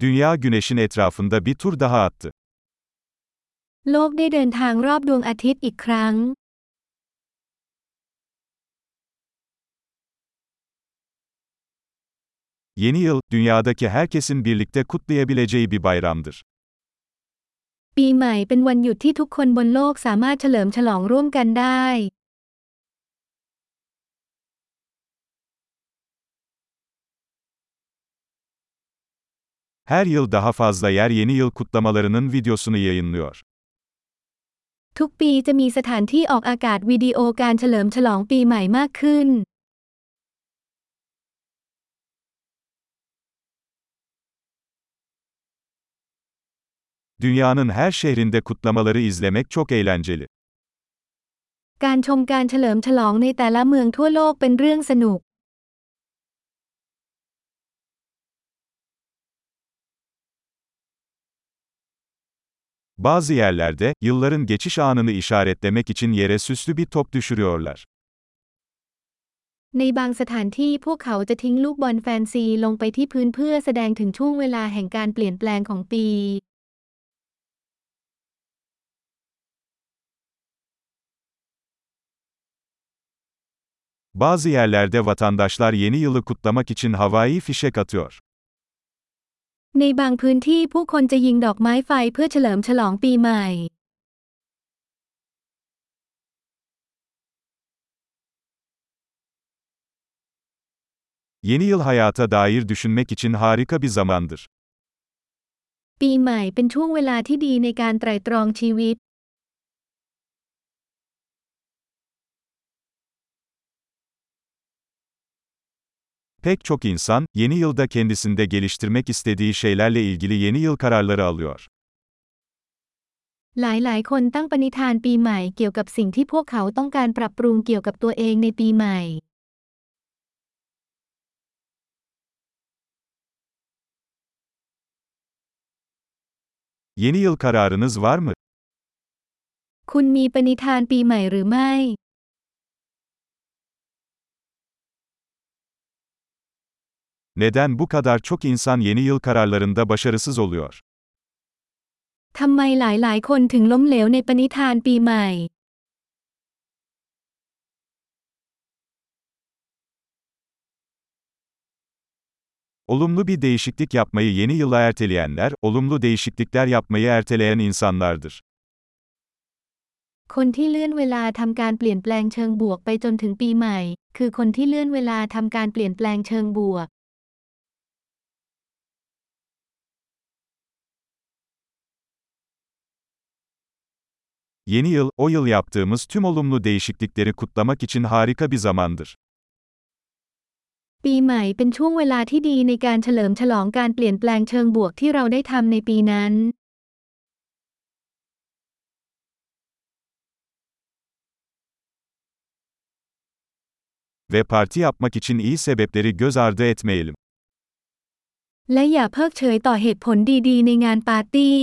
Dünya güneşin etrafında bir tur daha attı. โลกได้เดินทางรอบดวงอาทิตย์อีกครั้ง Yeni yıl, dünyadaki herkesin birlikte kutlayabileceği bir bayramdır. ปีใหม่เป็นวันหยุดที่ทุกคนบนโลกสามารถเฉลิมฉลองร่วมกันได้ Her yıl daha fazla yer yeni yıl kutlamalarının videosunu yayınlıyor. ทุกปีจะมีสถานที่ออกอากาศวิดีโอการเฉลิมฉลองปีใหม่มากขึ้น Dünyanın her şehrinde kutlamaları izlemek çok eğlenceli. การชมการเฉลิมฉลองในแต่ละเมืองทั่วโลกเป็นเรื่องสนุก Bazı yerlerde, yılların geçiş anını işaretlemek için yere süslü bir top düşürüyorlar. ในบางสถานที่พวกเขาจะทิ้งลูกบอลแฟนซีลงไปที่พื้นเพื่อแสดงถึงช่วงเวลาแห่งการเปลี่ยนแปลงของปี Bazı yerlerde vatandaşlar yeni yılı kutlamak için havai fişek atıyor. ในบางพื้นที่ผู้คนจะยิงดอกไม้ไฟเพื่อเฉลิมฉลองปีใหม่ Yeni yıl hayata dair düşünmek için harika bir zamandır. ปีใหม่เป็นช่วงเวลาที่ดีในการไตร่ตรองชีวิต Pek çok insan, yeni yılda kendisinde geliştirmek istediği şeylerle ilgili yeni yıl kararları alıyor. หลายๆ คนตั้งปณิธานปีใหม่เกี่ยวกับสิ่งที่พวกเขาต้องการปรับปรุงเกี่ยวกับตัวเองในปีใหม่ Yeni yıl kararınız var mı? คุณมีปณิธานปีใหม่หรือไม่ Neden bu kadar çok insan yeni yıl kararlarında başarısız oluyor? ทำไมหลายๆ คนถึงล้มเหลวในปณิธานปีใหม่ Olumlu bir değişiklik yapmayı yeni yıla erteleyenler, olumlu değişiklikler yapmayı erteleyen insanlardır. คนที่เลื่อนเวลาทำการเปลี่ยนแปลงเชิงบวกไปจนถึงปีใหม่ คือคนที่เลื่อนเวลาทำการเปลี่ยนแปลงเชิงบวก Yeni yıl, o yıl yaptığımız tüm olumlu değişiklikleri kutlamak için harika bir zamandır. ปีใหม่เป็นช่วงเวลาที่ดีในการเฉลิมฉลองการเปลี่ยนแปลงเชิงบวกที่เราได้ทำในปีนั้น Ve parti yapmak için iyi sebepleri göz ardı etmeyelim. และอย่าเพิกเฉยต่อเหตุผลดีๆ ในงานปาร์ตี้